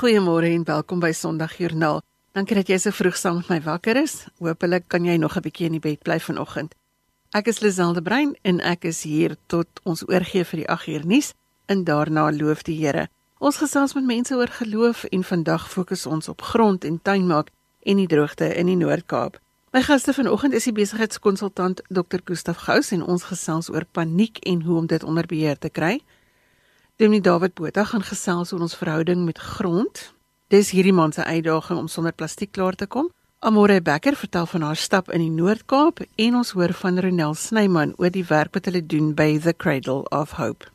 Goeiemôre en welkom by Sondagjoernaal. Dankie dat jy so vroeg saam met my wakker is. Hoopelik kan jy nog 'n bietjie in die bed bly vanoggend. Ek is Liselde Brein en ek is hier tot ons oorgee vir die 8 uur nuus en daarna loof die Here. Ons gesels met mense oor geloof en vandag fokus ons op grond en tuinmaak en die droogte in die Noord-Kaap. My gaste vanoggend is die besigheidskonsultant Dr. Gustaf Gous en ons gesels oor paniek en hoe om dit onder beheer te kry. Dominee David Botha gaan gesels oor ons verhouding met grond. Dis hierdie man se uitdaging om sonder plastiek klaar te kom. Amore Becker vertel van haar stap in die Noord-Kaap en ons hoor van Ronel Snyman oor die werk wat hulle doen by The Cradle of Hope.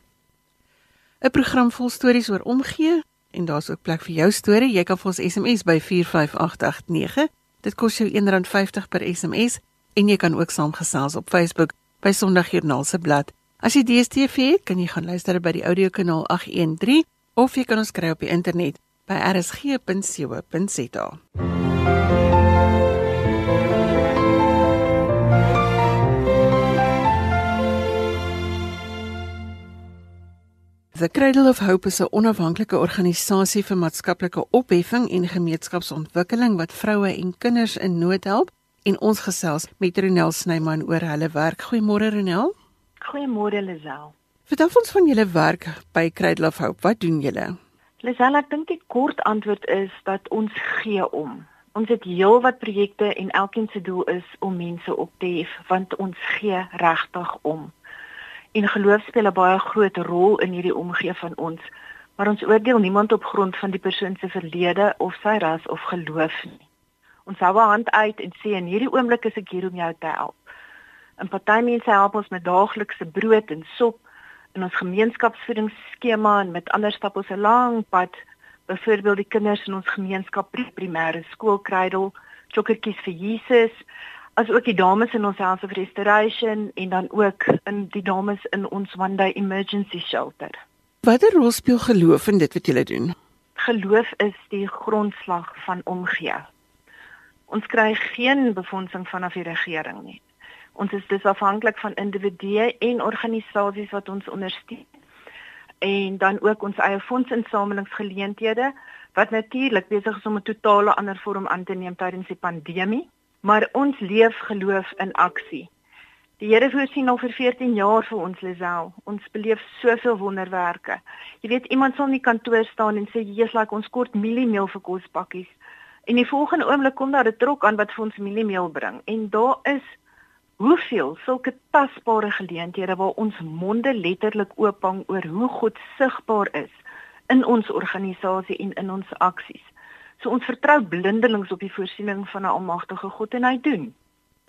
'n Program vol stories oor omgee en daar's ook plek vir jou storie. Jy kan vir ons SMS by 45889. Dit kos jou R1.50 per SMS en jy kan ook saamgesels op Facebook by Sondagjoernaal se bladsy. As jy DStv het, kan jy gaan luister by die audiokanaal 813 of jy kan ons kry op die internet by rsg.co.za. The Cradle of Hope is 'n onafhanklike organisasie vir maatskaplike opheffing en gemeenskapsontwikkeling wat vroue en kinders in nood help en ons gesels met Ronel Snyman oor hulle werk. Goeiemôre Ronel. Goeiemôre Lisel. Vertel ons van julle werk by Cradle of Hope. Wat doen julle? Lisel, ek dink die kort antwoord is dat ons gee om. Ons het heelwat projekte en elkeen se doel is om mense op te hef want ons gee regtig om. En geloof speel 'n baie groot rol in hierdie omgee van ons. Maar ons oordeel niemand op grond van die persoon se verlede of sy ras of geloof nie. Ons hou 'n hand uit en sê in hierdie oomblik is ek hier om jou te help. En party mense help ons met daaglikse brood en sop in ons gemeenskapsvoedingsskema en met ander stap ons 'n lang pad. Byvoorbeeld die kinders in ons gemeenskap primêre skoolkruidel, chokkertjies vir Jesus, as ook die dames in ons House of Restoration en dan ook in die dames in ons one day emergency shelter. Watter rol speel geloof in dit wat julle doen? Geloof is die grondslag van omgee. Ons kry geen befondsing vanaf die regering nie. Ons is dus afhanklik van individue en organisasies wat ons ondersteun. En dan ook ons eie fondsinsamelingsgeleenthede wat natuurlik besig is om 'n totale ander vorm aan te neem tydens die pandemie, maar ons leef geloof in aksie. Die Here voorsien al vir 14 jaar vir ons Lisel. Ons beleef soveel wonderwerke. Jy weet iemand sal in die kantoor staan en sê Jesus, like ons kort mieliemeel vir kospakkies. En die volgende oomblik kom daar 'n trok aan wat vir ons mieliemeel bring. En daar is hoeveel sulke tasbare geleenthede waar ons monde letterlik oophang oor hoe God sigbaar is in ons organisasie en in ons aksies. So ons vertrou blindelings op die voorsiening van 'n almagtige God en hy doen.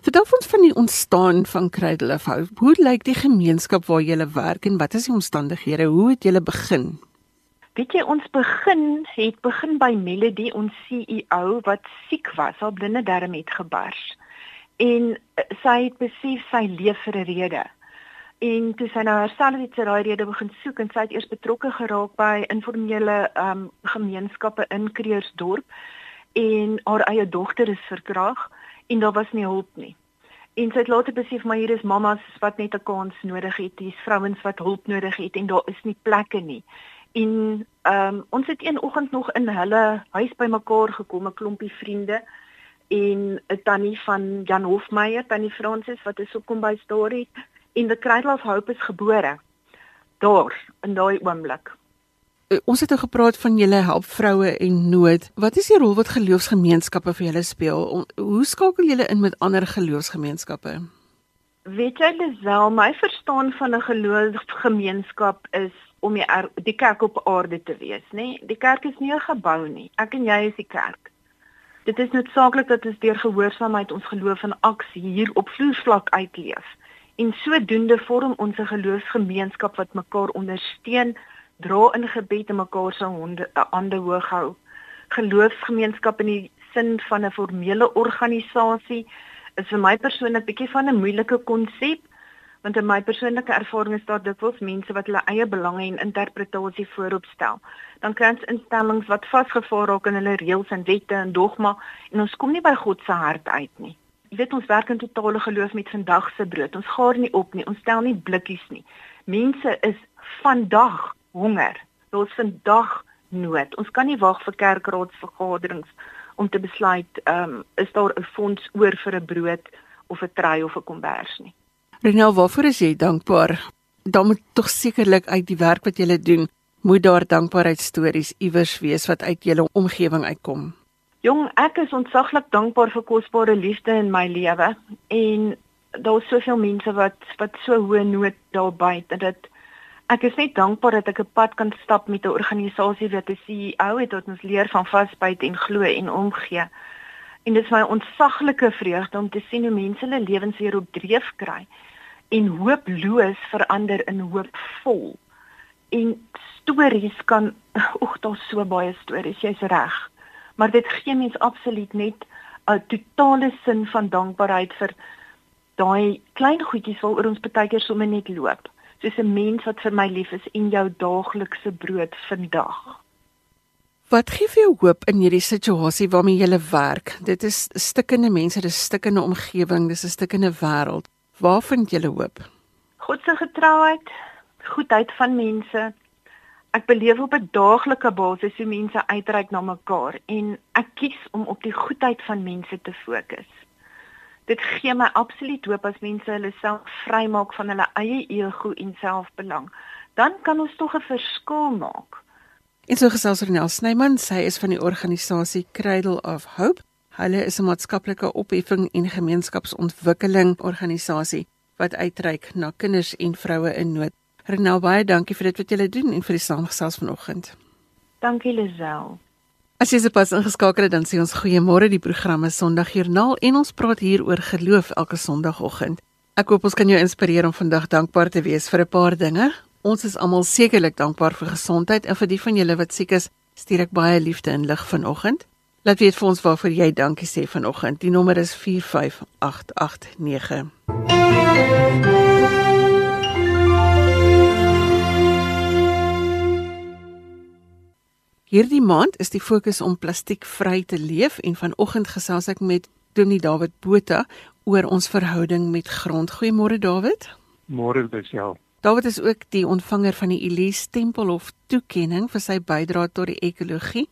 Vertel ons van die ontstaan van Cradle of Hope. Hoe lyk die gemeenskap waar jy werk en wat is die omstandighede? Hoe het jy begin? Weet jy ons begin het begin by Melody ons CEO wat siek was, haar blinde darm het gebars en eh, sy het besef sy leef vir 'n rede. En toe sy nou haarself het sy daai rede begin soek en sy het eers betrokke geraak by informele um gemeenskappe in Kreersdorp en haar eie dogter is verkrag en daar was nie hulp nie. En sy het later besef maar hier is mammas wat net 'n kans nodig het, hier's vrouens wat hulp nodig het en daar is nie plekke nie. En um ons het een oggend nog in hulle huis bymekaar gekom, 'n klompie vriende en 'n tannie van Jan Hofmeyer, tannie Fransis wat is opkom by storie en the cradle of hope is gebore. Daar in daai oomblik. Uh, ons het nou gepraat van julle help vroue en nood. Wat is die rol wat geloofsgemeenskappe vir julle speel? Hoe skakel julle in met ander geloofsgemeenskappe? Weet jy Lisel, my verstaan van 'n geloofsgemeenskap is om die, die kerk op aarde te wees, nê? Nee? Die kerk is nie 'n gebou nie. Ek en jy is die kerk. Dit is noodsaaklik dat ons deur gehoorsaamheid ons geloof in aksie hier op vloervlak uitleef. En sodoende vorm ons 'n geloofsgemeenskap wat mekaar ondersteun, dra in gebed en mekaar se hande hoog hou. Geloofsgemeenskap in die sin van 'n formele organisasie is vir my persoonlik bietjie van 'n moeilike konsep want in my persoonlike ervaring is daar dikwels mense wat hulle eie belange en interpretasie voorop stel. Dan kry ons instellings wat vasgevaar raak in hulle reëls en wette en dogma en ons kom nie by God se hart uit nie. Jy weet ons werk in totale geloof met vandag se brood. Ons gaar nie op nie. Ons stel nie blikkies nie. Mense is vandag honger. Ons vandag nood. Ons kan nie wag vir kerkraadsvergaderings om te besluit ehm um, is daar 'n fonds oor vir 'n brood of 'n trei of 'n kombers nie. Renel, waarvoor is jy dankbaar? Dan moet tog sekerlik uit die werk wat jy doen, moet daar dankbaarheidstories iewers wees wat uit jou omgewing uitkom. Jong, ek is ontsaglik dankbaar vir kosbare liefde in my lewe en daar's soveel mense wat wat so hoë nood daar buite dat ek is net dankbaar dat ek 'n pad kan stap met 'n organisasie wat 'n CEO het wat ons leer van vasbyt en glo en omgee. En dit is my ontsaglike vreugde om te sien hoe mense hulle lewens weer op dreef kry en hooploos verander in hoopvol. En stories kan oek daar's so baie stories, jy's reg. Maar dit gee mens absoluut net 'n totale sin van dankbaarheid vir daai klein goedjies waaroor ons baie keer sommer net loop soos 'n mens wat vir my lief is en jou daaglikse brood vandag. Wat gee vir jou hoop in hierdie situasie waarmee jy werk? Dit is stikkende mense, dis stikkende omgewing, dis 'n stikkende wêreld. Waar vind jy hoop? God se getrouheid, goedheid van mense. Ek beleef op 'n daaglikse basis hoe mense uitreik na mekaar en ek kies om op die goedheid van mense te fokus dit gee my absoluut hoop as mense hulle self vrymaak van hulle eie ego en selfbelang. Dan kan ons tog 'n verskil maak. En so gesels Renel Snyman, sy is van die organisasie Cradle of Hope. Hulle is 'n maatskaplike opheffing en gemeenskapsontwikkeling organisasie wat uitreik na kinders en vroue in nood. Renel, baie dankie vir dit wat julle doen en vir die saamgesels vanoggend. Dankie Lisel. As jy sepas ingeskakel het, dan sê ons goeiemôre die programme Sondag Joernaal en ons praat hier oor geloof elke Sondagoggend. Ek hoop ons kan jou inspireer om vandag dankbaar te wees vir 'n paar dinge. Ons is almal sekerlik dankbaar vir gesondheid en vir die van julle wat siek is, stuur ek baie liefde en lig vanoggend. Laat weet vir ons waarvoor jy dankie sê vanoggend. Die nommer is 45889. Hierdie maand is die fokus om plastiekvry te leef en vanoggend gesels ek met Dominee David Botha oor ons verhouding met grond. Goeiemôre David. Môre dis David is ook die ontvanger van die Elise Tempelhof toekenning vir sy bydrae tot die ekologie.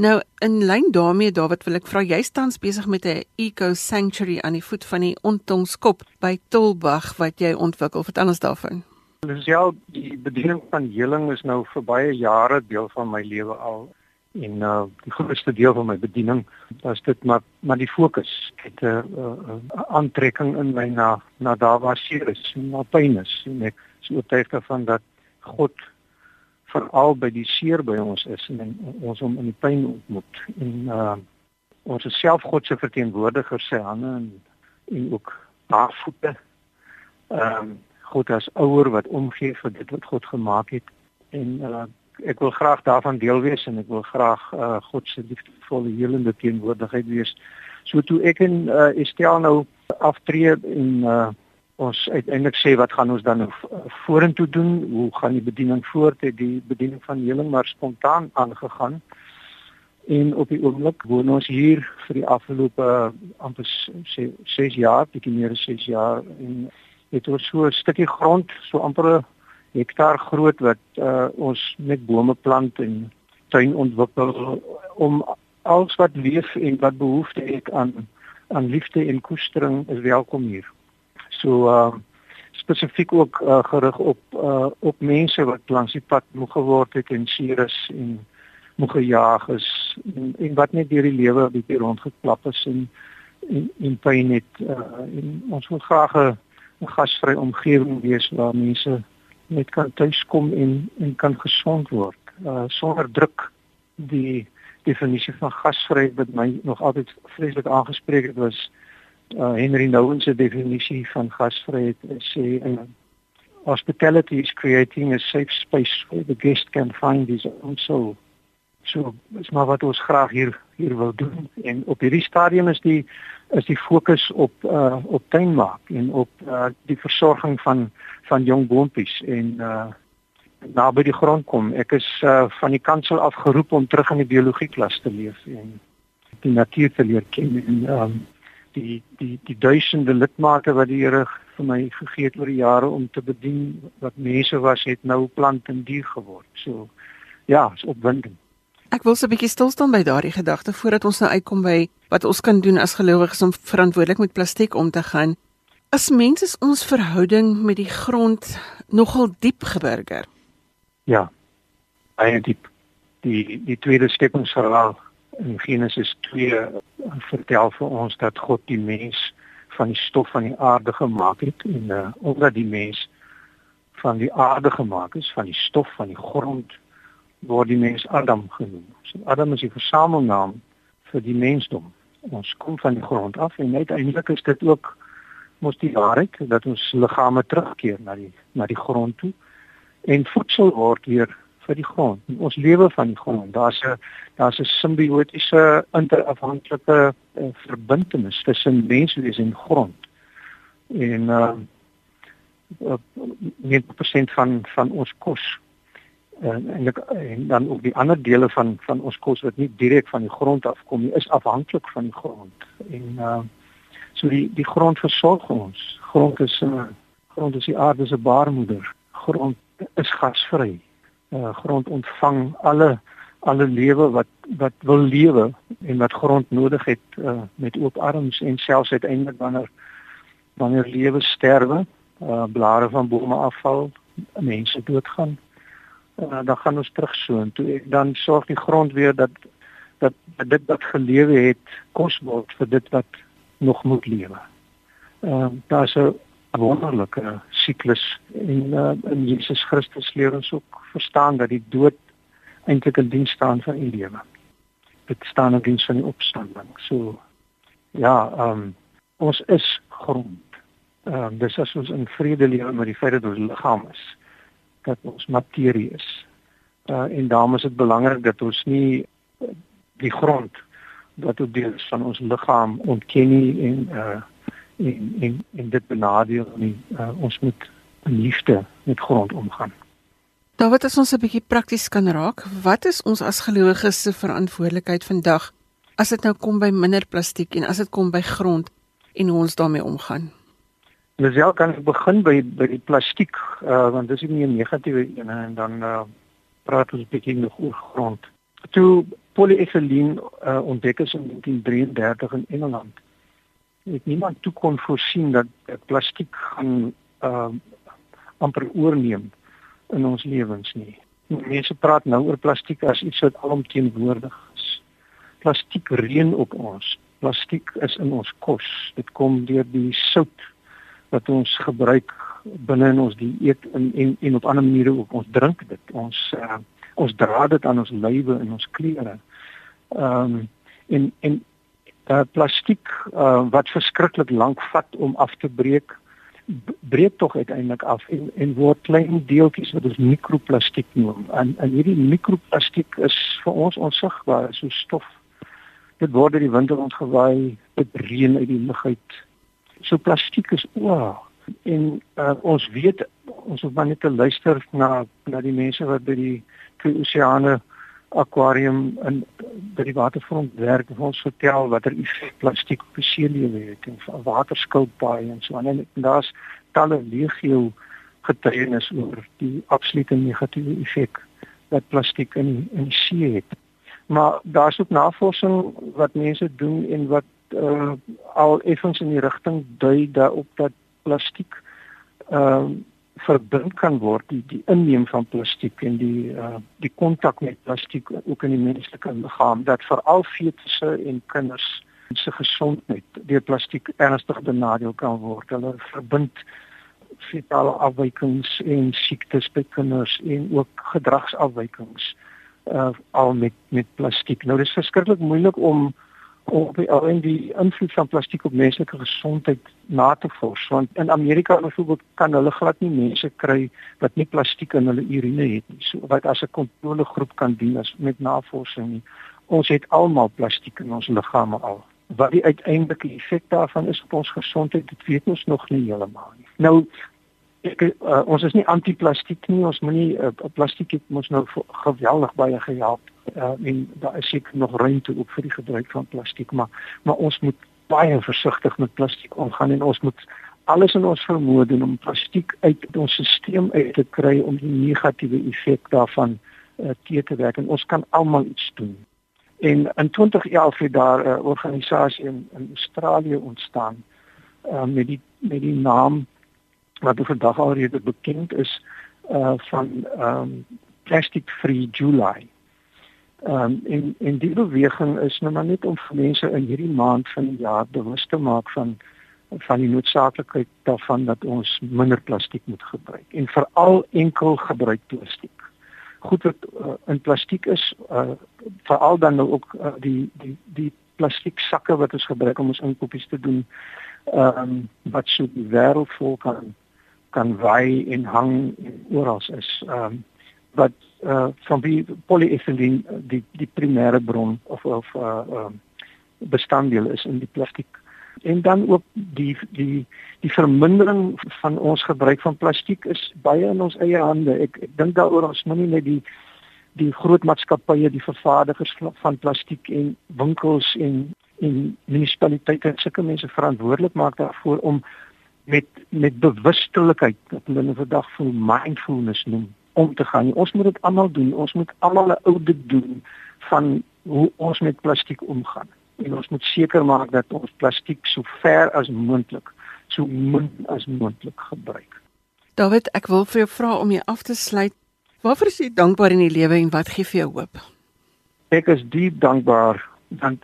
Nou in lyn daarmee David wil ek vra jy staan besig met 'n eco sanctuary aan die voet van die Ontongskop by Tolbag wat jy ontwikkel. Vertel ons daarvan. Dis ja, die bediening van heling is nou vir baie jare deel van my lewe al en uh die grootste deel van my bediening was dit maar maar die fokus het 'n uh, uh, uh, aantrekking in my na na daar waar seer is na pyn is en ek is oortuig daarvan dat God veral by die seer by ons is en, en ons om in die pyn ontmoet en uh ons is self God se verteenwoordiger sy hande en en ook haar voete. Ehm um, God as ouer wat omgee vir dit wat God gemaak het en uh, ek wil graag daarvan deel wees en ek wil graag uh, God se liefdevolle helende teenwoordigheid wees. So toe ek en uh, Estel nou aftree en uh, ons uiteindelik sê wat gaan ons dan nou vorentoe doen? Hoe gaan die bediening voort? Het die bediening van heling maar spontaan aangegaan. En op die oomblik woon ons hier vir die afgelope amper 6 jaar, bietjie meer as 6 jaar en het ons so 'n stukkie grond, so amper 'n hektaar groot wat uh, ons met bome plant en tuin ontwikkel om alles wat leef en wat behoefte het aan aan liefde en koestering is welkom hier. So uh spesifiek ook uh, gerig op uh op mense wat langs die pad moeg geword het en sierus en moeg gejaag is en, en wat net deur die lewe 'n bietjie rondgeklap is en en, en pyn het uh en ons wil graag 'n gasvrye omgewing wees waar mense net kan tuiskom en en kan gesond word uh, sonder druk. Die definisie van gasvryheid wat my nog altyd vreeslik aangespreek het was uh, Henry Nouwen se definisie van gasvryheid sê uh, hospitality is creating a safe space where the guest can find his own soul. So, dis maar wat ons graag hier hier wil doen en op hierdie stadium is die is die fokus op uh op tuinmaak en op uh die versorging van van jong boontjies en uh naby die grond kom. Ek is uh van die kansel af geroep om terug in die biologie klas te leef en die natuur te leer ken en um die die die duisende lidmate wat die Here vir my gegee het oor die jare om te bedien wat mense was het nou plant en dier geword. So ja, is opwindend. Ek wil so 'n bietjie stil staan by daardie gedagte voordat ons nou uitkom by wat ons kan doen as gelowiges om verantwoordelik met plastiek om te gaan. As mens is ons verhouding met die grond nogal diep geburger. Ja. Baie diep. Die die tweede skepingsverhaal in Genesis 2 vertel vir ons dat God die mens van die stof van die aarde gemaak het en uh, omdat die mens van die aarde gemaak is, van die stof van die grond word die mens Adam genoem. So Adam is die versamelnaam vir die mensdom. Ons kom van die grond af en uiteindelik is dit ook mos die waarheid dat ons liggame terugkeer na die na die grond toe en voedsel word weer vir die grond. En ons lewe van die grond. Daar's 'n daar's 'n simbiotiese interafhanklike uh, verbintenis tussen menswees en grond. En uh 90% van van ons kos en eintlik en dan ook die ander dele van van ons kos wat nie direk van die grond afkom nie is afhanklik van die grond en uh so die die grond versorg ons grond is 'n uh, grond is die aarde se baarmoeder grond is gasvry uh grond ontvang alle alle lewe wat wat wil lewe en wat grond nodig het uh met oop arms en selfs uiteindelik wanneer wanneer lewe sterwe uh blare van bome afval mense doodgaan uh, dan gaan ons terug so en toe dan sorg die grond weer dat dat, dat dit wat gelewe het kos word vir dit wat nog moet lewe. Ehm uh, daar's 'n wonderlike siklus en uh, in Jesus Christus leer ons ook verstaan dat die dood eintlik in diens staan van die lewe. Dit staan in diens van die opstanding. So ja, ehm um, ons is grond. Ehm um, dis as ons in vrede lewe met die feit dat ons liggaam is dat ons materie is. Uh en daarom is dit belangrik dat ons nie die grond wat ook deel is van ons liggaam ontken nie en uh en en, en dit benadeel nie. Uh, ons moet in liefde met grond omgaan. Daar wat ons 'n bietjie prakties kan raak. Wat is ons as gelowiges se verantwoordelikheid vandag as dit nou kom by minder plastiek en as dit kom by grond en hoe ons daarmee omgaan? Lisel kan ek begin by by die plastiek uh want dis nie 'n negatiewe een en dan uh praat ons bietjie nog oor grond. Toe polyethylene uh ontdek is in 1933 in Engeland. Het niemand toe kon voorsien dat plastiek gaan uh amper oorneem in ons lewens nie. Mense praat nou oor plastiek as iets wat alomteenwoordig is. Plastiek reën op ons. Plastiek is in ons kos. Dit kom deur die sout wat ons gebruik binne in ons dieet en en en op ander maniere ook ons drink dit ons uh, ons dra dit aan ons lywe en ons klere. Ehm um, en en uh, plastiek uh, wat verskriklik lank vat om af te breek breek tog uiteindelik af en en word klein deeltjies wat ons mikroplastiek noem. En en hierdie mikroplastiek is vir ons onsigbaar, so stof. Dit word deur die wind rondgewaai, dit reën uit die lug uit so plastiek is oor en uh, ons weet ons hoef maar net te luister na na die mense wat by die twee oseane akwarium in by die waterfront werk en ons vertel watter effek plastiek op die seelewe het en waterskilpaaie en so aan en daar's talle legio getuienis oor die absolute negatiewe effek wat plastiek in in die see het. Maar daar's ook navorsing wat mense doen en wat uh, al effens in die rigting dui daarop dat plastiek ehm uh, verbind kan word die die inneem van plastiek en die uh, die kontak met plastiek ook in die menslike liggaam dat veral fetusse en kinders se gesondheid deur plastiek ernstig benadeel kan word. Hulle verbind fetale afwykings en siektes by kinders en ook gedragsafwykings uh al met met plastiek. Nou dis verskriklik moeilik om op en die invloed van plastiek op menslike gesondheid na te vors want in Amerika byvoorbeeld kan hulle glad nie mense kry wat nie plastiek in hulle urine het nie. So wat as 'n kontrolegroep kan dien as met navorsing nie. Ons het almal plastiek in ons liggame al. Wat die uiteindelike effek daarvan is op ons gesondheid dit weet ons nog nie heeltemal nie. Nou ek uh, ons is nie anti-plastiek nie. Ons moenie uh, plastiek het ons nou geweldig baie gehelp uh, en daar is seker nog ruimte ook vir die gebruik van plastiek maar maar ons moet baie versigtig met plastiek omgaan en ons moet alles in ons vermoë doen om plastiek uit ons stelsel uit te kry om die negatiewe effek daarvan uh, tee te werk en ons kan almal iets doen. En in 2011 het daar 'n uh, organisasie in, in Australië ontstaan uh, met die met die naam wat vandag alreeds bekend is uh van um Plastic Free July. Um en en die beweging is nou maar net om mense in hierdie maand van die jaar bewus te maak van van die noodsaaklikheid daarvan dat ons minder plastiek moet gebruik en veral enkel gebruik plastiek. Goed wat uh, in plastiek is, uh, veral dan nou ook uh, die die die plastiek sakke wat ons gebruik om ons inkopies te doen, ehm um, wat so die wêreld vol kan kan wy en hang oral is. Ehm um, wat uh, van die polyethylene die die primêre bron of of uh, um, bestanddeel is in die plastiek en dan ook die die die vermindering van ons gebruik van plastiek is baie in ons eie hande. Ek ek dink daaroor ons moenie net die die groot maatskappye, die vervaardigers van plastiek en winkels en en munisipaliteite en sulke mense verantwoordelik maak daarvoor om met met bewustelikheid wat hulle vandag voel mindfulness noem om te gaan. Ons moet dit almal doen. Ons moet almal 'n audit doen van hoe ons met plastiek omgaan en ons moet seker maak dat ons plastiek so ver as moontlik so min as moontlik gebruik. David, ek wil vir jou vra om jou af te sluit. Waarvoor is jy dankbaar in die lewe en wat gee vir jou hoop? Ek is diep dankbaar want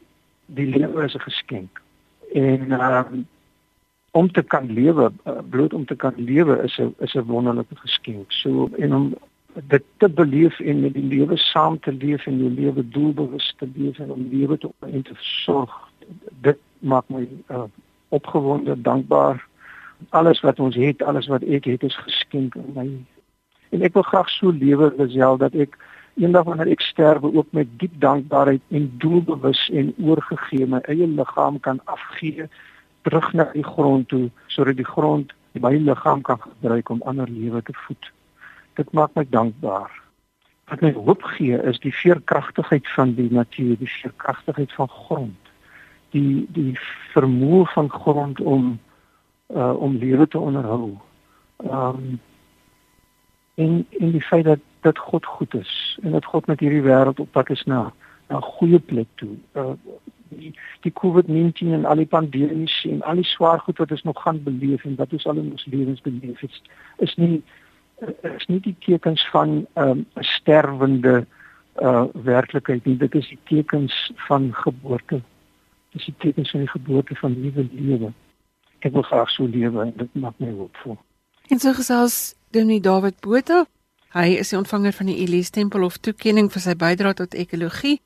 die lewe is 'n geskenk. En ehm um, om te kan lewe, uh, bloot om te kan lewe is 'n is 'n wonderlike geskenk. So en om dit te beleef en met die lewe saam te leef en jou lewe doelbewus te leef en om lewe te en te sorg dit maak my uh, opgewonde dankbaar alles wat ons het alles wat ek het is geskenk aan my en ek wil graag so lewe gesel dat ek eendag wanneer ek sterwe ook met diep dankbaarheid en doelbewus en oorgegee my eie liggaam kan afgee terug na die grond toe sodat die grond my liggaam kan gebruik om ander lewe te voed dit maak my dankbaar. Wat my hoop gee is die veerkragtigheid van die natuur, die veerkragtigheid van grond. Die die vermoë van grond om uh om lewe te onderhou. Um en en die feit dat dat God goed is en dat God met hierdie wêreld op pad is na 'n goeie plek toe. Uh die die COVID-19 en al die pandemies en al die swaar goed wat ons nog gaan beleef en wat ons al in ons lewens beleef het, is nie is nie die tekens van ehm, 'n um, sterwende uh werklikheid nie. Dit is die tekens van geboorte. Dis die tekens van die geboorte van nuwe lewe. Ek wil graag so lewe en dit maak my hoopvol en so gesels Dominee David Botha. Hy is die ontvanger van die Elise Tempel of toekenning vir sy bydrae tot ekologie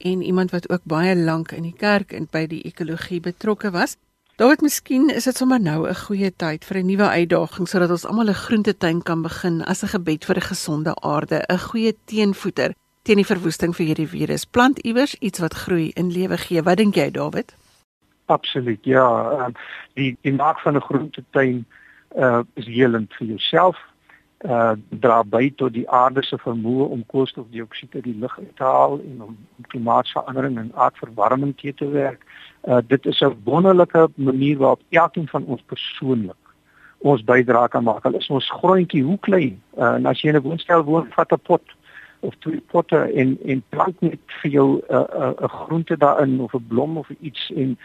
en iemand wat ook baie lank in die kerk en by die ekologie betrokke was David, miskien is dit sommer nou 'n goeie tyd vir 'n nuwe uitdaging sodat ons almal 'n groentetuin kan begin as 'n gebed vir 'n gesonde aarde, 'n goeie teenvoeter teen die verwoesting vir hierdie virus. Plant iewers iets wat groei en lewe gee. Wat dink jy, David? Absoluut. Ja, ehm, die die maak van 'n groentetuin uh is helend vir jouself. Uh dra by tot die aarde se vermoë om koolstofdioksied uit die lug uit te haal en om klimaatsverandering en aardverwarming te te werk Uh, dit is 'n wonderlike manier waarop elkeen van ons persoonlik ons bydrae kan maak. Al is ons grondjie hoe klein. Uh, en as jy in 'n woonstel woon, vat 'n pot of twee potte en en plant net vir jou 'n uh, uh, 'n groente daarin of 'n blom of iets en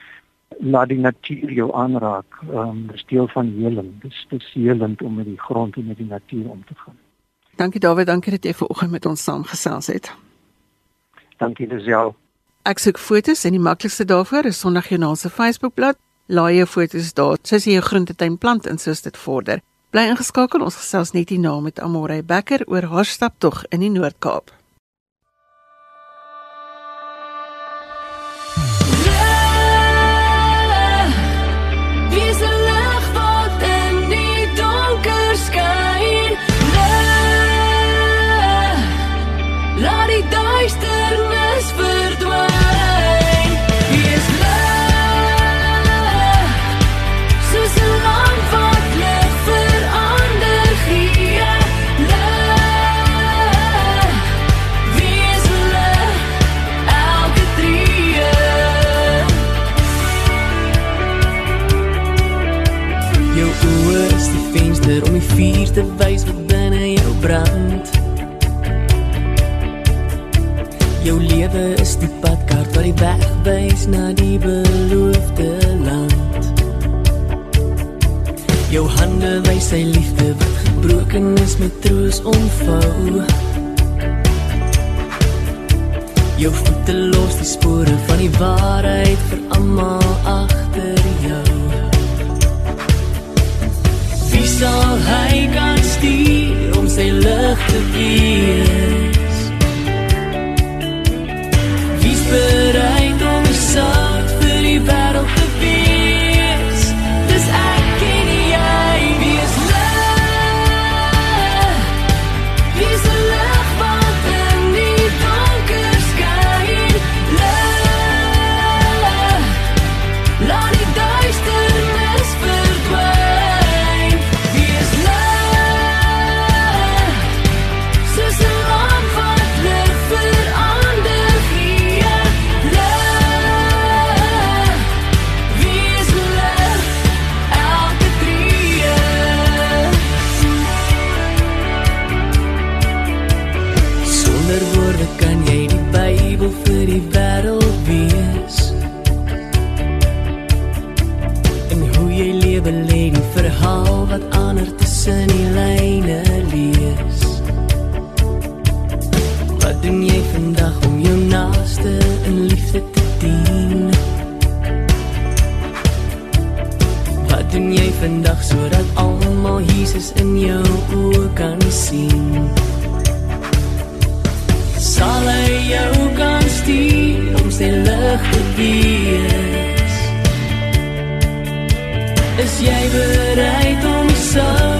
laat die natuur jou aanraak. Ehm um, dis deel van heling. Dis dis helend om met die grond en met die natuur om te gaan. Dankie David, dankie dat jy vanoggend met ons saamgesels het. Dankie dis jou. Ek soek fotos en die maklikste daarvoor is Sondagjoernaal se Facebookblad. Laai jou fotos daar. Soos jy 'n groentetuin plant en soos dit vorder. Bly ingeskakel, ons gesels net hierna met Amore Becker oor haar staptog in die Noord-Kaap. Brand. Jou lewe is die padkaart wat die weg wys na die beloofde land. Jou hande wys sy liefde wat gebroken is met troos ontvou. Jou voete los die spore van die waarheid vir almal agter jou. Wie sal hy kan stuur om sy lig te wees? Wie's bereid om sout vandag sodat almal Jesus in jou oë kan sien? sal hy jou kan stuur om sy lig te wees. Is jy bereid om sout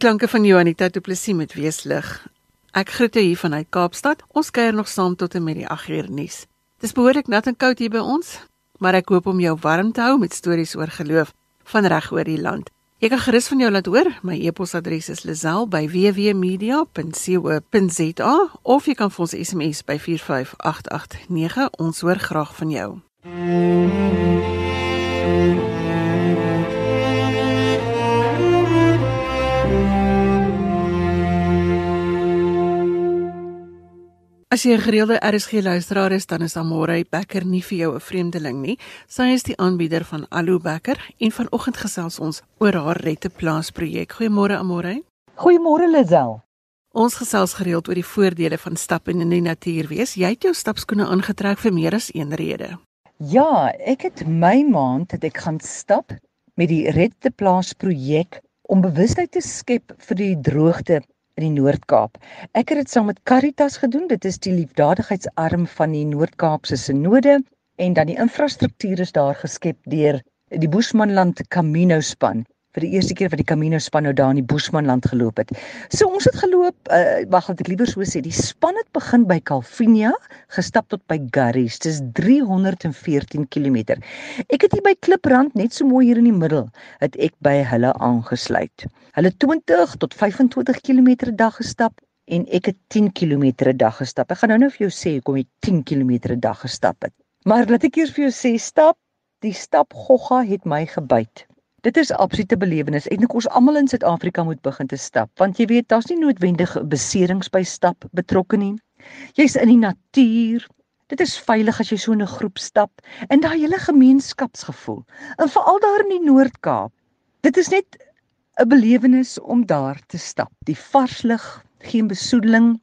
klanke van Juanita Du Plessis met Weeslig. Ek groet jou hier vanuit Kaapstad. Ons kuier nog saam tot en met die 8 uur nuus. Dis behoorlik nat en koud hier by ons, maar ek hoop om jou warm te hou met stories oor geloof van reg oor die land. Jy kan gerus van jou laat hoor. My e-posadres is lazel@wwmedia.co.za of jy kan vir ons SMS by 45889. Ons hoor graag van jou. As jy 'n gereelde RSG luisteraar is, dan is Amore Becker nie vir jou 'n vreemdeling nie. Sy is die aanbieder van Allo Becker en vanoggend gesels ons oor haar Rette Plaas projek. Goeiemôre Amore. Goeiemôre Lisel. Ons gesels gereeld oor die voordele van stap in die natuur wees. Jy het jou stapskoene aangetrek vir meer as een rede. Ja, ek het my maand het ek gaan stap met die Rette Plaas projek om bewustheid te skep vir die droogte in die Noord-Kaap. Ek het dit saam met Caritas gedoen. Dit is die liefdadigheidsarm van die Noord-Kaapse Sinode en dan die infrastruktuur is daar geskep deur die Boesmanland Camino span vir die eerste keer wat die Camino span nou daar in die Boesmanland geloop het. So ons het geloop, uh, wag, wat ek liewer so sê, die span het begin by Calvinia, gestap tot by Garries. Dis 314 km. Ek het hier by Kliprand net so mooi hier in die middel, het ek by hulle aangesluit. Hulle 20 tot 25 km 'n dag gestap en ek het 10 km 'n dag gestap. Ek gaan nou nou vir jou sê hoekom ek 10 km 'n dag gestap het. Maar laat ek eers vir jou sê, stap, die stap gogga het my gebyt. Dit is absolute belewenis. Ek dink ons almal in Suid-Afrika moet begin te stap, want jy weet, daar's nie noodwendig beserings by stap betrokke nie. Jy's in die natuur. Dit is veilig as jy so in 'n groep stap en daai hele gemeenskapsgevoel. En veral daar in die Noord-Kaap. Dit is net 'n belewenis om daar te stap. Die vars lug, geen besoedeling.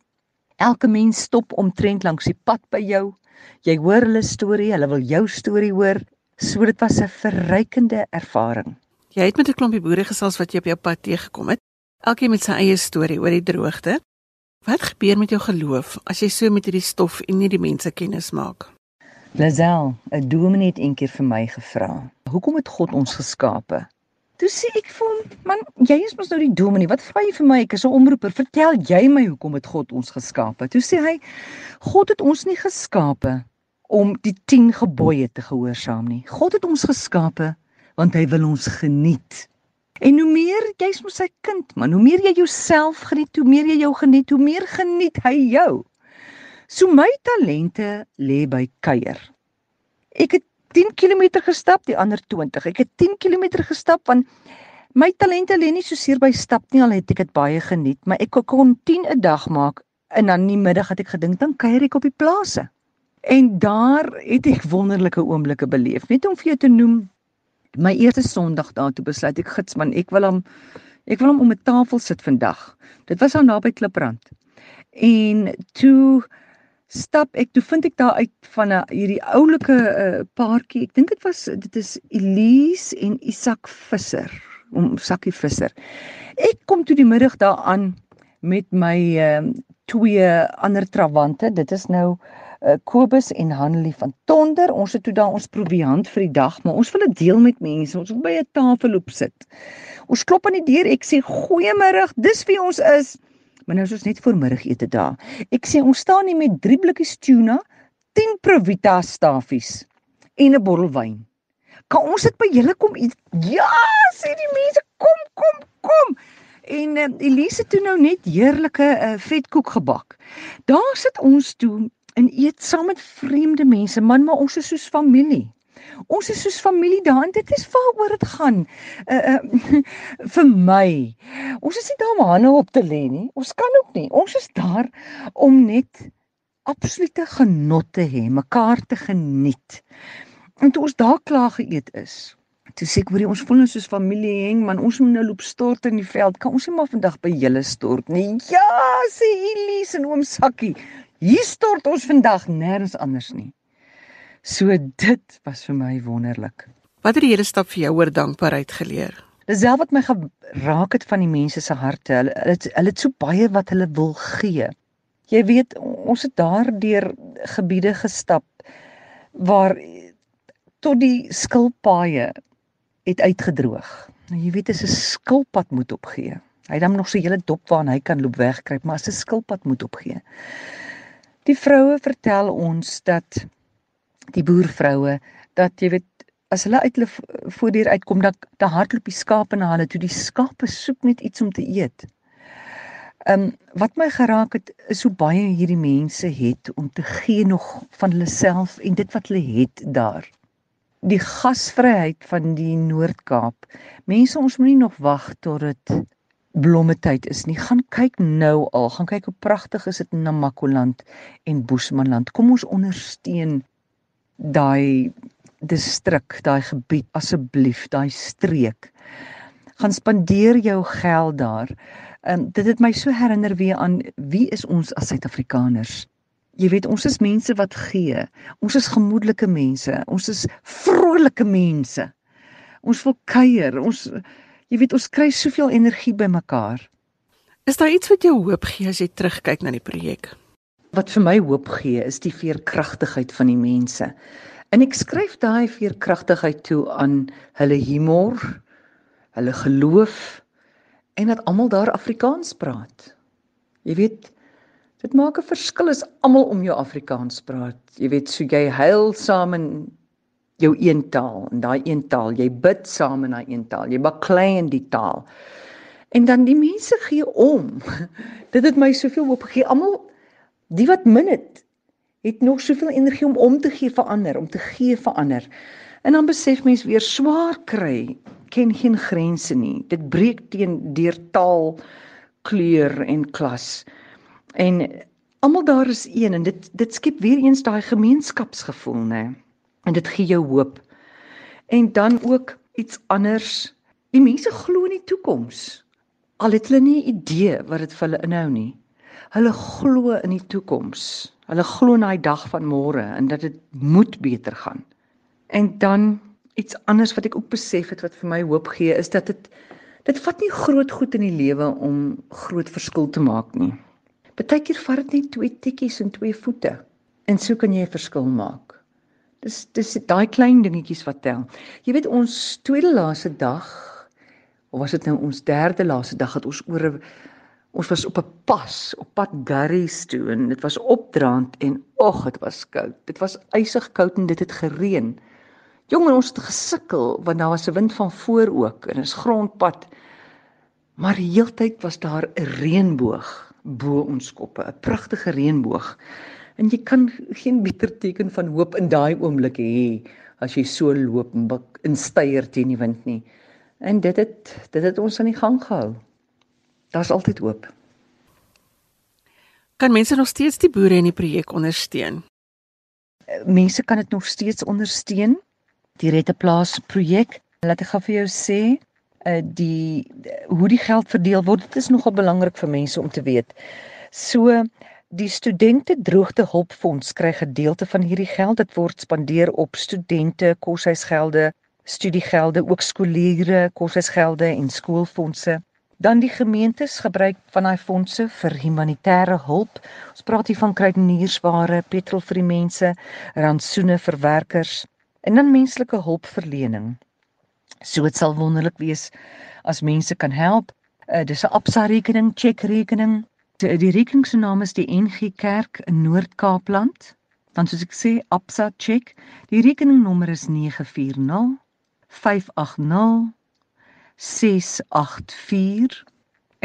Elke mens stop omtrent langs die pad by jou. Jy hoor hulle storie, hulle wil jou storie hoor. So dit was 'n verrykende ervaring. Jy het met 'n klompie boere gesels wat jy op jou pad teëgekom het. Elkeen met sy eie storie oor die droogte. Wat gebeur met jou geloof as jy so met hierdie stof en hierdie mense kennis maak? Lazel, 'n dominee het eendag vir my gevra: "Hoekom het God ons geskape?" Toe sê ek vir hom: "Man, jy is mos nou die dominee. Wat vra jy vir my? Ek is 'n omroeper. Vertel jy my hoekom het God ons geskape?" Toe sê hy: "God het ons nie geskape om die 10 gebooie te gehoorsaam nie. God het ons geskape want hy wil ons geniet. En hoe meer jy's mos sy kind, man, hoe meer jy jouself geniet, hoe meer jy jou geniet, hoe meer geniet hy jou. So my talente lê by kuier. Ek het 10 km gestap, die ander 20. Ek het 10 km gestap want my talente lê nie so seer by stap nie, al het ek dit baie geniet, maar ek kon 10 'n dag maak en dan in die middag het ek gedink dan kuier ek op die plase. En daar het ek wonderlike oomblikke beleef. Net om vir jou te noem, my eerste Sondag daar toe besluit ek gits man, ek wil hom ek wil hom om 'n tafel sit vandag. Dit was aan naby Kliprand. En toe stap ek, toe vind ek daar uit van 'n hierdie oulike uh, paartjie. Ek dink dit was dit is Elise en Isak Visser, om Sakkie Visser. Ek kom toe die middag daaraan met my uh, twee ander trawante. Dit is nou uh, Kobus en Hanelie van Tonder. Ons het toe daar ons proviant vir die dag, maar ons wil dit deel met mense. Ons wil by 'n tafel loop sit. Ons klop aan die deur. Ek sê goeiemôre. Dis wie ons is. Maar nou is ons net voor middagete daar. Ek sê ons staan hier met 3 blikkies tuna, 10 Provita staffies en 'n bottel wyn. Kan ons dit by julle kom eet? Ja, sê die mense, kom, kom, kom. En uh, Elise toe nou net heerlike uh, vetkoek gebak. Daar sit ons toe en eet saam met vreemde mense, man, maar ons is soos familie. Ons is soos familie daar en dit is waaroor dit gaan. Uh uh vir my. Ons is nie daar om hande op te lê nie. Ons kan ook nie. Ons is daar om net absolute genot te hê, mekaar te geniet. En toe ons daar klaar geëet is, toe sê ek hoor ons voel ons soos familie heng, man, ons moet nou loop stort in die veld. Kan ons nie maar vandag by julle stort nie? Ja, sê Elise en oom Sakkie. Hier stort ons vandag nêrens anders nie. So dit was vir my wonderlik. Wat het die hele stap vir jou oor dankbaarheid geleer? Dis self wat my geraak het van die mense se harte. Hulle hulle hulle het so baie wat hulle wil gee. Jy weet, ons het daardeur gebiede gestap waar tot die skilpaaie het uitgedroog. Nou jy weet as 'n skilpad moet opgee. Hy het dan nog so 'n hele dop waarna hy kan loop wegkruip, maar as 'n skilpad moet opgee. Die vroue vertel ons dat die boervroue dat jy weet as hulle uit hulle voordeur uitkom dan dan hardloop die skape na hulle toe die skape soek net iets om te eet. Ehm um, wat my geraak het is hoe baie hierdie mense het om te gee nog van hulle self en dit wat hulle het daar. Die gasvryheid van die Noord-Kaap. Mense ons moenie nog wag tot dit blommetyd is nie. Gaan kyk nou al, gaan kyk hoe pragtig is dit in Namakoland en Boesmanland. Kom ons ondersteun daai distrik, daai gebied asseblief, daai streek. Gaan spandeer jou geld daar. Ehm um, dit het my so herinner weer aan wie is ons as Suid-Afrikaners? Jy weet ons is mense wat gee. Ons is gemoedelike mense. Ons is vrolike mense. Ons wil kuier. Ons Jy weet ons kry soveel energie by mekaar. Is daar iets wat jou hoop gee as jy terugkyk na die projek? Wat vir my hoop gee is die veerkragtigheid van die mense. En ek skryf daai veerkragtigheid toe aan hulle humor, hulle geloof en dat almal daar Afrikaans praat. Jy weet dit maak 'n verskil as almal om jou Afrikaans praat. Jy weet so jy huil saam en jou een taal en daai een taal jy bid saam in daai een taal jy baklei in die taal en dan die mense gee om dit het my soveel hoop gegee almal die wat min het het nog soveel energie om om te gee vir ander, om te gee vir ander. En dan besef mens weer swaar kry ken geen grense nie. Dit breek teen deur taal, kleur en klas. En almal daar is een en dit dit skep weer eens daai gemeenskapsgevoel, nê. En dit gee jou hoop. En dan ook iets anders. Die mense glo in die toekoms. Al het hulle nie idee wat dit vir hulle inhou nie. Hulle glo in die toekoms. Hulle glo in daai dag van môre en dat dit moet beter gaan. En dan iets anders wat ek ook besef het wat vir my hoop gee is dat dit dit vat nie groot goed in die lewe om groot verskil te maak nie. Partykeer vat dit net twee tikkies en twee voete en so kan jy 'n verskil maak. Dis dis daai klein dingetjies wat tel. Jy weet ons tweede laaste dag of was dit nou ons derde laaste dag het ons oor 'n Ons was op 'n pas op pad Garries toe en dit was opdraand en ag dit was koud. Dit was ysig koud en dit het gereën. Jong en ons het gesukkel want daar was 'n wind van voor ook en is grondpad. Maar heeltyd was daar 'n reënboog bo ons koppe, 'n pragtige reënboog. En jy kan geen beter teken van hoop in daai oomblik hê as jy so loop en buk in steier teen die wind nie. En dit het dit het ons aan die gang gehou daar's altyd hoop. Kan mense nog steeds die boere in die projek ondersteun? Mense kan dit nog steeds ondersteun. Die Rette Plaas projek, laat ek gou vir jou sê, uh die hoe die geld verdeel word, dit is nogal belangrik vir mense om te weet. So die studente droogte hulpfonds kry gedeelte van hierdie geld. Dit word spandeer op studente koshuisgelde, studiegelde, ook skooliere koshuisgelde en skoolfondse. Dan die gemeentes gebruik van daai fondse vir humanitêre hulp. Ons praat hier van kruideniersware, petrol vir die mense, rantsoene vir werkers en dan menslike hulpverlening. So dit sal wonderlik wees as mense kan help. Uh, dis 'n Absa rekening, cheque rekening. Die, rekening se naam is die NG Kerk in Noord-Kaapland. Dan soos ek sê, Absa cheque. Die rekeningnommer is 940 580 684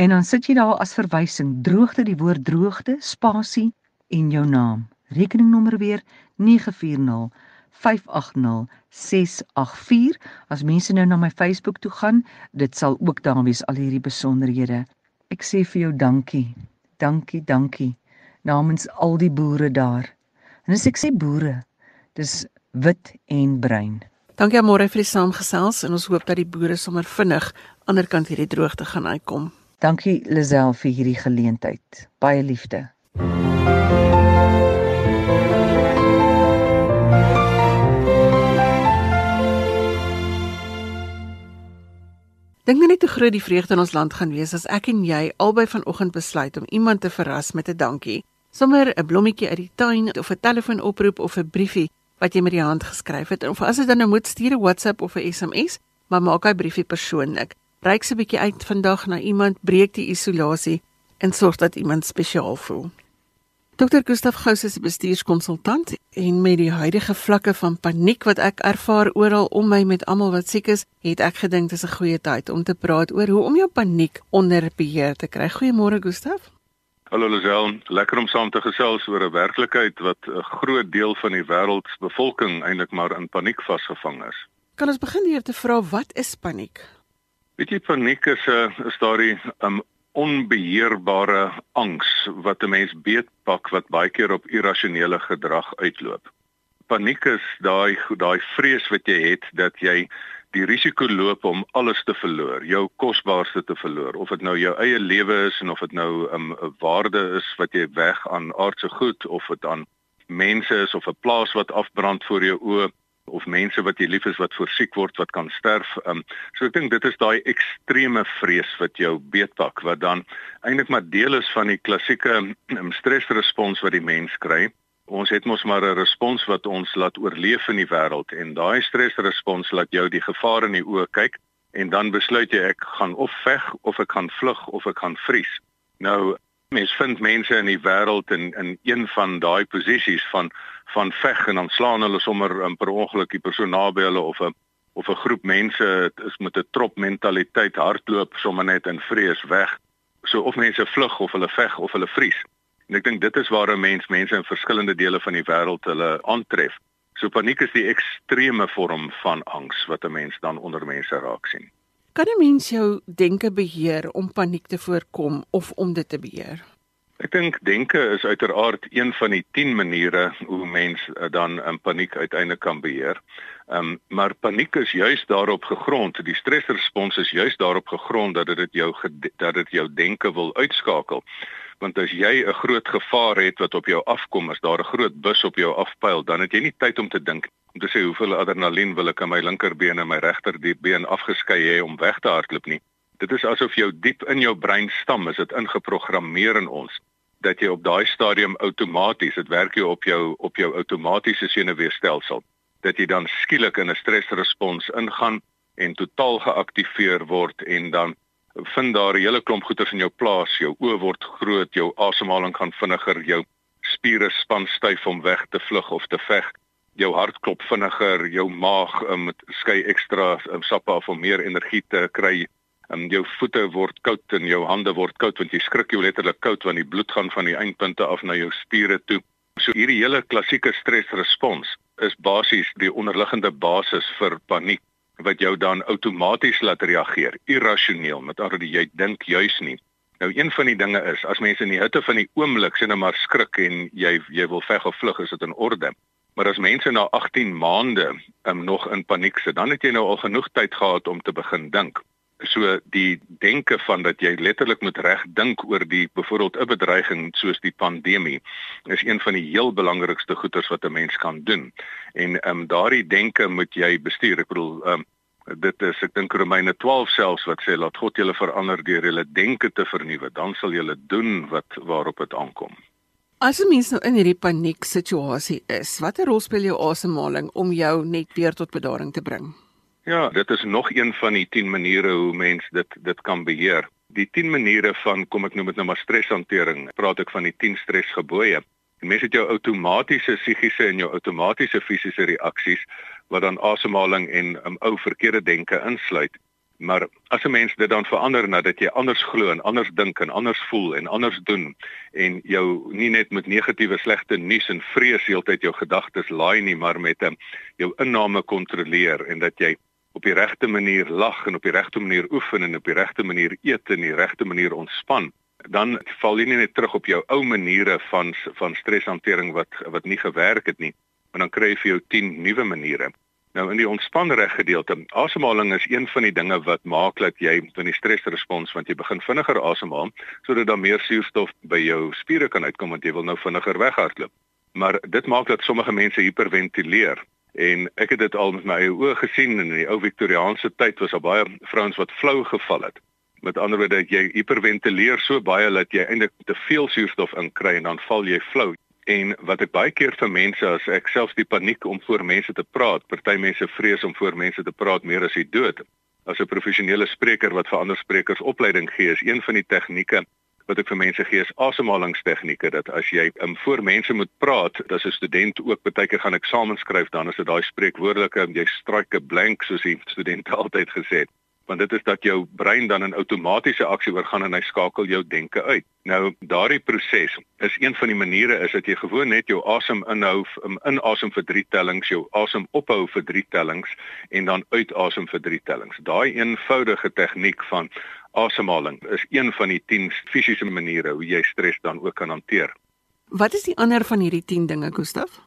en dan sit jy daar as verwysing droogte die woord droogte spasie en jou naam. Rekeningnommer weer 940 580 684. As mense nou na my Facebook toe gaan, dit sal ook daar wees al hierdie besonderhede. Ek sê vir jou dankie. Dankie, dankie namens al die boere daar. En as ek sê boere, dis wit en bruin. Dankie aan môre vir die saamgesels en ons hoop dat die boere sommer vinnig ander kant hierdie droogte gaan uitkom. Dankie Lisel vir hierdie geleentheid. Baie liefde. Dink net hoe groot die vreugde in ons land gaan wees as ek en jy albei vanoggend besluit om iemand te verras met 'n dankie. Sommer 'n blommetjie uit die tuin of 'n telefoonoproep of 'n briefie wat jy met die hand geskryf het. Of as dit dan nou moet stuur 'n WhatsApp of 'n SMS, maar maak hy briefie persoonlik. Reik se bietjie uit vandag na iemand, breek die isolasie en sorg dat iemand spesiaal voel. Dr. Gustaf Gous is 'n bestuurskonsultant en met die huidige vlakke van paniek wat ek ervaar oral om my met almal wat siek is, het ek gedink dis 'n goeie tyd om te praat oor hoe om jou paniek onder beheer te kry. Goeiemôre Gustaf. Hallo Lisel, lekker om saam te gesels oor 'n werklikheid wat 'n groot deel van die wêreldsbevolking eintlik maar in paniek vasgevang is. Kan ons begin hier te vra wat is paniek? Weet jy paniek is 'n is daardie 'n um, onbeheerbare angs wat 'n mens beetpak wat baie keer op irrasionele gedrag uitloop. Paniek is daai daai vrees wat jy het dat jy die risiko loop om alles te verloor, jou kosbaarste te verloor, of dit nou jou eie lewe is en of dit nou 'n um, waarde is wat jy weg aan aardse goed of dit aan mense is of 'n plaas wat afbrand voor jou oë of mense wat jy lief is wat voorsiek word wat kan sterf. Um, so ek dink dit is daai ekstreme vrees wat jou beetpak wat dan eintlik maar deel is van die klassieke um, stresrespons wat die mens kry ons het mos maar 'n respons wat ons laat oorleef in die wêreld en daai stresrespons laat jou die gevaar in die oë kyk en dan besluit jy ek gaan of veg of ek gaan vlug of ek gaan vries. Nou mens vind mense in die wêreld in in een van daai posisies van van veg en dan slaan hulle sommer um, per ongeluk die persoon naby hulle of 'n of 'n groep mense is met 'n trop mentaliteit hardloop sommer net in vrees weg. So of mense vlug of hulle veg of hulle vries. En ek dink dit is waar 'n mens mense in verskillende dele van die wêreld hulle aantref. So paniek is die ekstreme vorm van angs wat 'n mens dan onder mense raak sien. Kan 'n mens jou denke beheer om paniek te voorkom of om dit te beheer? Ek dink denke is uiteraard een van die 10 maniere hoe mens eh, dan in paniek uiteindelik kan beheer. Um, maar paniek is juis daarop gegrond, die stresrespons is juis daarop gegrond dat dit jou dat dit jou denke wil uitskakel. Want as jy 'n groot gevaar het wat op jou afkom, as daar 'n groot bus op jou afpyl, dan het jy nie tyd om te dink om te sê hoeveel adrenalien wil ek in my linkerbeen en my regterbeen afgeskei hê om weg te hardloop nie. Dit is asof jou diep in jou brein stam is dit ingeprogrammeer in ons dat jy op daai stadium outomaties, dit werk jy op jou op jou outomatiese senuweestelsel dat jy dan skielik in 'n stresrespons ingaan en totaal geaktiveer word en dan vind daar 'n hele klomp goeters in jou plaas, jou oë word groot, jou asemhaling gaan vinniger, jou spiere span styf om weg te vlug of te veg, jou hart klop vinniger, jou maag um, skei ekstra um, sappe af om meer energie te kry. Um, jou voete word koud en jou hande word koud want jy skrik jou letterlik koud want die bloed gaan van die eindpunte af na jou spiere toe. So hierdie hele klassieke stresrespons is basies die onderliggende basis vir paniek wat jou dan outomaties laat reageer, irrasioneel, met ander woorde jy dink juis nie. Nou een van die dinge is as mense in die hitte van die oomblik sien maar skrik en jy jy wil veg of vlug, is dit in orde. Maar as mense na 18 maande um, nog in paniek sit, dan het jy nou al genoeg tyd gehad om te begin dink so die denke van dat jy letterlik moet reg dink oor die byvoorbeeld 'n bedreiging soos die pandemie is een van die heel belangrikste goeters wat 'n mens kan doen. En ehm um, daardie denke moet jy bestuur. Ek bedoel ehm um, dit is ek dink Romeine 12 selfs wat sê laat God julle verander deur julle denke te vernuwe, dan sal julle doen wat waarop dit aankom. As 'n mens nou in hierdie paniek situasie is, watter rol speel jou asemhaling om jou net weer tot bedaring te bring? Ja, dit is nog een van die 10 maniere hoe mens dit dit kan beheer. Die 10 maniere van kom ek noem dit nou maar streshantering. Praat ek van die 10 stresgebooie. Die mens het jou outomatiese psigiese en jou outomatiese fisiese reaksies wat dan asemhaling en 'n um, ou verkeerde denke insluit. Maar as 'n mens dit dan verander nadat jy anders glo en anders dink en anders voel en anders doen en jou nie net met negatiewe slegte nuus en vrees heeltyd jou gedagtes laai nie, maar met 'n um, jou inname kontroleer en dat jy op die regte manier lag en op die regte manier oefen en op die regte manier eet en die regte manier ontspan dan val jy nie net terug op jou ou maniere van van streshantering wat wat nie gewerk het nie maar dan kry jy vir jou 10 nuwe maniere nou in die ontspanreg gedeelte asemhaling is een van die dinge wat maak dat jy in die stresrespons want jy begin vinniger asemhaal sodat daar meer suurstof by jou spiere kan uitkom want jy wil nou vinniger weghardloop maar dit maak dat sommige mense hiperventileer en ek het dit al met my eie oë gesien in die ou Victoriaanse tyd was daar baie vrouens wat flou geval het. Met ander woorde jy hiperventileer so baie dat jy eintlik te veel suurstof inkry en dan val jy flou. En wat ek baie keer vir mense as ek selfs die paniek om voor mense te praat, party mense vrees om voor mense te praat meer as die dood. As 'n professionele spreker wat vir ander sprekers opleiding gee, is een van die tegnieke wat ek vir mense gee is asemhalingstegnieke dat as jy um, voor mense moet praat, as 'n student ook baie keer gaan eksamen skryf, dan is dit daai spreekwoordelike jy strike blank soos die studente altyd gesê het want dit is dat jou brein dan in outomatiese aksie oorgaan en hy skakel jou denke uit. Nou daardie proses is een van die maniere is dat jy gewoon net jou asem inhou um, inasem vir 3 tellings, jou asem ophou vir 3 tellings en dan uitasem vir 3 tellings. Daai eenvoudige tegniek van asemhaling is een van die 10 fisiese maniere hoe jy stres dan ook kan hanteer. Wat is die ander van hierdie 10 dinge, Gustaf?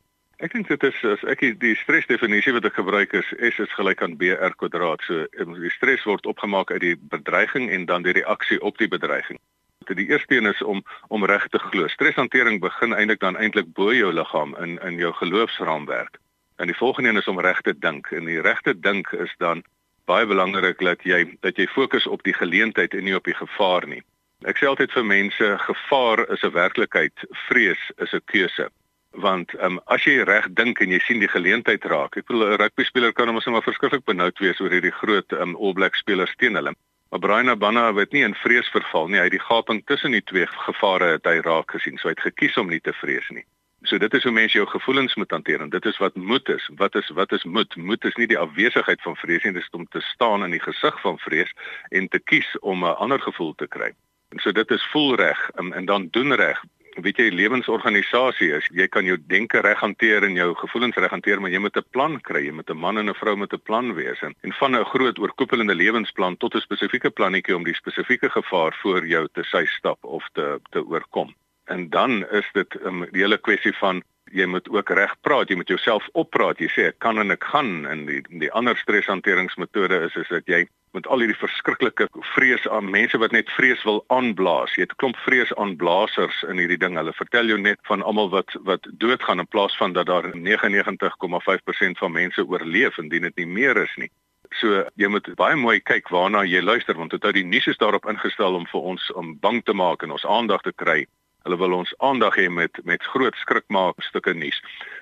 Ek dink dit is as ek die stresdefinisie wat ek gebruik is S is gelyk aan BR kwadraat. So die stres word opgemaak uit die bedreiging en dan die reaksie op die bedreiging. Die eerste een is om om reg te glo. Streshantering begin eintlik dan eintlik bo jou liggaam in in jou geloofsraamwerk. En die volgende een is om reg te dink. En die regte dink is dan baie belangrik dat jy dat jy fokus op die geleentheid en nie op die gevaar nie. Ek sê altyd vir mense, gevaar is 'n werklikheid, vrees is 'n keuse. Want um, as jy reg dink en jy sien die geleentheid raak, ek bedoel 'n rugby speler kan hom sommer verskriklik benoud wees oor hierdie groot um, All Black spelers teen hulle. Maar Brian Abana het nie in vrees verval nie, hy het die gaping tussen die twee gevare het hy raak gesien, so hy het gekies om nie te vrees nie. So dit is hoe mense jou gevoelens moet hanteer en dit is wat moed is. Wat is wat is moed? Moed is nie die afwesigheid van vrees nie, dit is om te staan in die gesig van vrees en te kies om 'n ander gevoel te kry. En so dit is voel reg en, en dan doen reg. Weet jy lewensorganisasie is. Jy kan jou denke reg hanteer en jou gevoelens reg hanteer, maar jy moet 'n plan kry. Jy moet 'n man en 'n vrou met 'n plan wees en, en van 'n groot oorkoepelende lewensplan tot 'n spesifieke plannetjie om die spesifieke gevaar voor jou te sy stap of te te oorkom. En dan is dit 'n um, hele kwessie van jy moet ook reg praat, jy moet jouself oppraat. Jy sê ek kan en ek gaan en die die ander streshanteringsmetode is is dat jy met al hierdie verskriklike vrees aan mense wat net vrees wil aanblaas. Jy het 'n klomp vrees aanblasers in hierdie ding. Hulle vertel jou net van almal wat wat doodgaan in plaas van dat daar 99,5% van mense oorleef indien dit nie meer is nie. So jy moet baie mooi kyk waarna jy luister want dit hou die nuus is daarop ingestel om vir ons om bang te maak en ons aandag te kry Hulle wil ons aandag hê met met groot skrikmaak stukke nuus,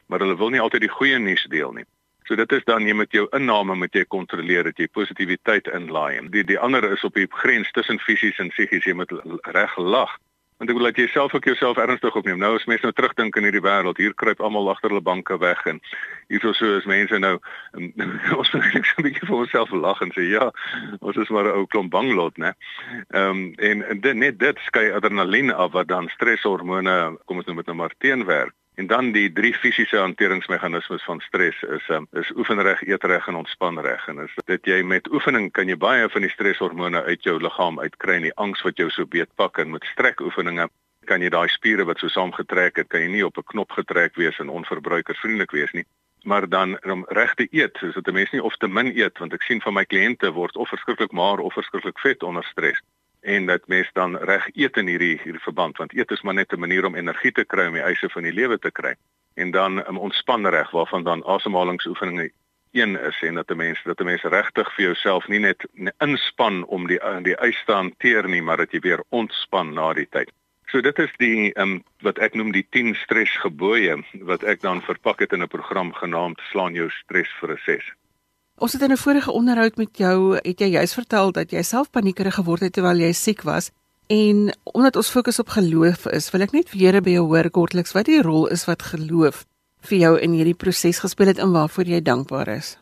maar hulle wil nie altyd die goeie nuus deel nie. So dit is dan jy met jou inname moet jy kontroleer dat jy positiwiteit inlaai. Die die ander is op die grens tussen fisies en psigies, jy moet reg lag. Want ek wil dat jy self ook jouself ernstig opneem. Nou as mense nou terugdink in hierdie wêreld, hier kruip almal agter hulle banke weg en hierso so is mense nou en, ons moet net so 'n bietjie vir onsself lag en sê ja, ons is maar 'n ou klomp banglot, né? Ehm um, en, en dit net dit skei adrenalien af wat dan streshormone, kom ons noem dit nou maar teenwerk. En dan die drie fisiese hanteringsmeganismes van stres is um, is oefenreg, eetreg en ontspanreg. En is dit jy met oefening kan jy baie van die streshormone uit jou liggaam uitkry en die angs wat jou so beetpak en met strekoefeninge kan jy daai spiere wat so saamgetrek het, kan jy nie op 'n knop getrek wees en onverbruikersvriendelik wees nie. Maar dan om reg te eet, sodat 'n mens nie of te min eet want ek sien van my kliënte word of verskriklik maar of verskriklik vet onder stres en dat mens dan reg eet in hierdie hierdie verband want eet is maar net 'n manier om energie te kry om die eise van die lewe te kry en dan 'n um, ontspan reg waarvan dan asemhalingsoefeninge een is en dat 'n mens dat 'n mens regtig vir jouself nie net inspann om die die eis te hanteer nie maar dat jy weer ontspan na die tyd. So dit is die um, wat ek noem die 10 stresgebooie wat ek dan verpak het in 'n program genaamd slaan jou stres vir 'n 6. Ons het in 'n vorige onderhoud met jou het jy juist vertel dat jy self paniekerig geword het terwyl jy siek was en omdat ons fokus op geloof is, wil ek net weer by jou hoor kortliks wat die rol is wat geloof vir jou in hierdie proses gespeel het en waarvoor jy dankbaar is.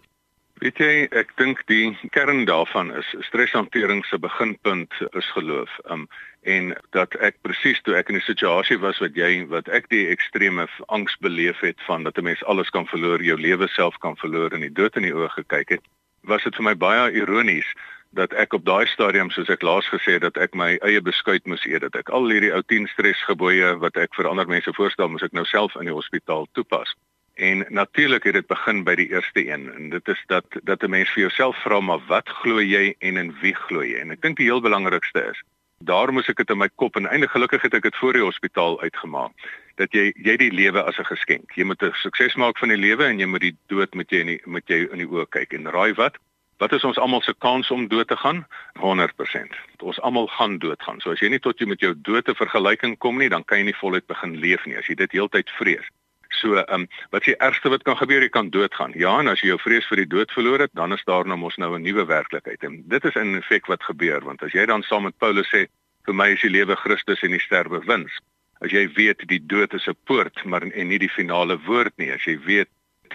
Weet jy, ek dink die kern daarvan is streshantering se beginpunt is geloof. Um en dat ek presies toe ek in 'n situasie was wat jy wat ek die ekstreme angs beleef het van dat 'n mens alles kan verloor, jou lewe self kan verloor en die dood in die oë gekyk het, was dit vir my baie ironies dat ek op daai stadium soos ek laas gesê het dat ek my eie beskuit moes eet dat ek al hierdie ou 10 stresgebooie wat ek vir ander mense voorstel moes ek nou self in die hospitaal toepas. En natuurlik het dit begin by die eerste een en dit is dat dat 'n mens vir jouself vra maar wat glo jy en in wie glo jy? En ek dink die heel belangrikste is daar moes ek dit in my kop en eintlik gelukkig het ek dit voor die hospitaal uitgemaak dat jy jy die lewe as 'n geskenk. Jy moet 'n sukses maak van die lewe en jy moet die dood met jy in die met jy in die oë kyk en raai wat? Wat is ons almal se kans om dood te gaan? 100%. Ons almal gaan doodgaan. So as jy nie tot jy met jou dood te vergelyking kom nie, dan kan jy nie voluit begin leef nie as jy dit heeltyd vrees. So, ehm um, wat s'e ergste wat kan gebeur? Jy kan doodgaan. Ja, en as jy jou vrees vir die dood verloor het, dan is daar nou mos nou 'n nuwe werklikheid. En dit is in feite wat gebeur, want as jy dan saam met Paulus sê, vir my is die lewe Christus en die sterwe wins. As jy weet die dood is 'n poort, maar en nie die finale woord nie. As jy weet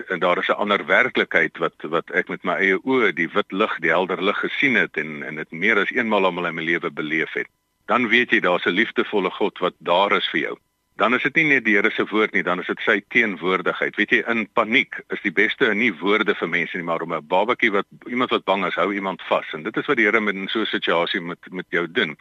en daar is 'n ander werklikheid wat wat ek met my eie oë die wit lig, die helder lig gesien het en en dit meer as eenmal in my lewe beleef het. Dan weet jy daar's 'n liefdevolle God wat daar is vir jou dan is dit nie net die Here se woord nie, dan is dit sy teenwoordigheid. Weet jy, in paniek is die beste nie woorde vir mense nie, maar om 'n babatjie wat iemand wat bang is, hou iemand vas. En dit is wat die Here met in so 'n situasie met met jou doen.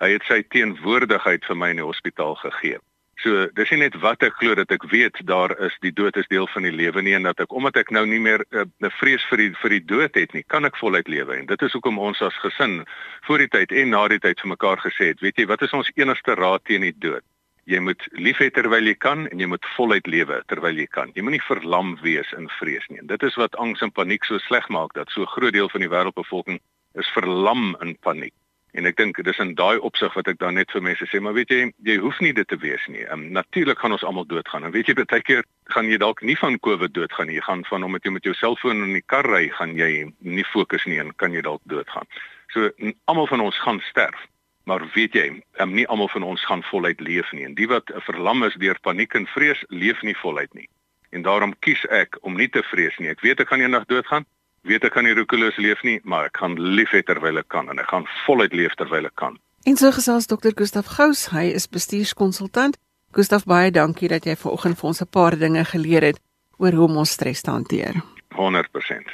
Hy het sy teenwoordigheid vir my in die hospitaal gegee. So, dis nie net wat ek glo dat ek weet daar is die dood is deel van die lewe nie en dat ek omdat ek nou nie meer 'n uh, vrees vir die vir die dood het nie, kan ek voluit lewe. En dit is hoekom ons as gesin voor die tyd en na die tyd vir mekaar gesê het, weet jy, wat is ons enigste raad teen die dood? Jy moet lief hê terwyl jy kan en jy moet voluit lewe terwyl jy kan. Jy moenie verlam wees in vrees nie. En dit is wat angs en paniek so sleg maak dat so 'n groot deel van die wêreldbevolking is verlam in paniek. En ek dink dis in daai opsig wat ek dan net vir mense sê, maar weet jy, jy hoef nie dit te wees nie. Um, Natuurlik gaan ons almal doodgaan. En weet jy, baie keer gaan jy dalk nie van COVID doodgaan nie. Jy gaan van omdat jy met jou selfoon in die kar ry, gaan jy nie fokus nie en kan jy dalk doodgaan. So almal van ons gaan sterf. Maar weet jy, um, nie almal van ons gaan voluit leef nie. En die wat verlam is deur paniek en vrees, leef nie voluit nie. En daarom kies ek om nie te vrees nie. Ek weet ek gaan eendag doodgaan. Weet ek kan nie roekeloos leef nie, maar ek gaan lief hê terwyl ek kan en ek gaan voluit leef terwyl ek kan. En so gesels dokter Gustaf Gous, hy is bestuurskonsultant Gustaf, baie dankie dat jy vanoggend vir ons 'n paar dinge geleer het oor hoe om ons stres te hanteer. 100%.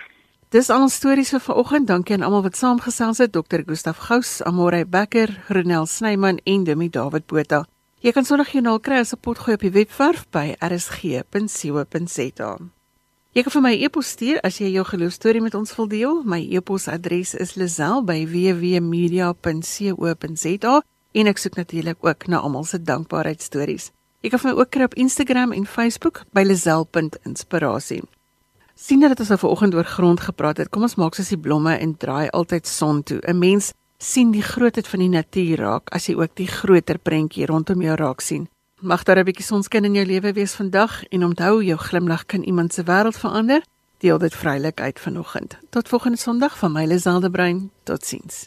Dis al ons stories vir vanoggend. Dankie aan almal wat saamgesels het. Dr. Gustaf Gous, Amore Becker, Ronel Snyman en Demi David Botha. Jy kan sonder joernaal kry as 'n potgooi op die webwerf by rsg.co.za. Jy kan vir my e-pos stuur as jy jou geloostorie met ons wil deel. My e-posadres is lazel@wwmedia.co.za en ek soek natuurlik ook na almal se dankbaarheidstories. Jy kan my ook kry op Instagram en Facebook by lazel.inspirasie. Sien dat ons nou vanoggend oor grond gepraat het. Kom ons maak soos die blomme en draai altyd son toe. 'n Mens sien die grootheid van die natuur raak as jy ook die groter prentjie rondom jou raak sien. Mag daar 'n bietjie sonskyn in jou lewe wees vandag en onthou jou glimlag kan iemand se wêreld verander. Deel dit vrylik uit vanoggend. Tot volgende Sondag van my Liselde Brein. Totsiens.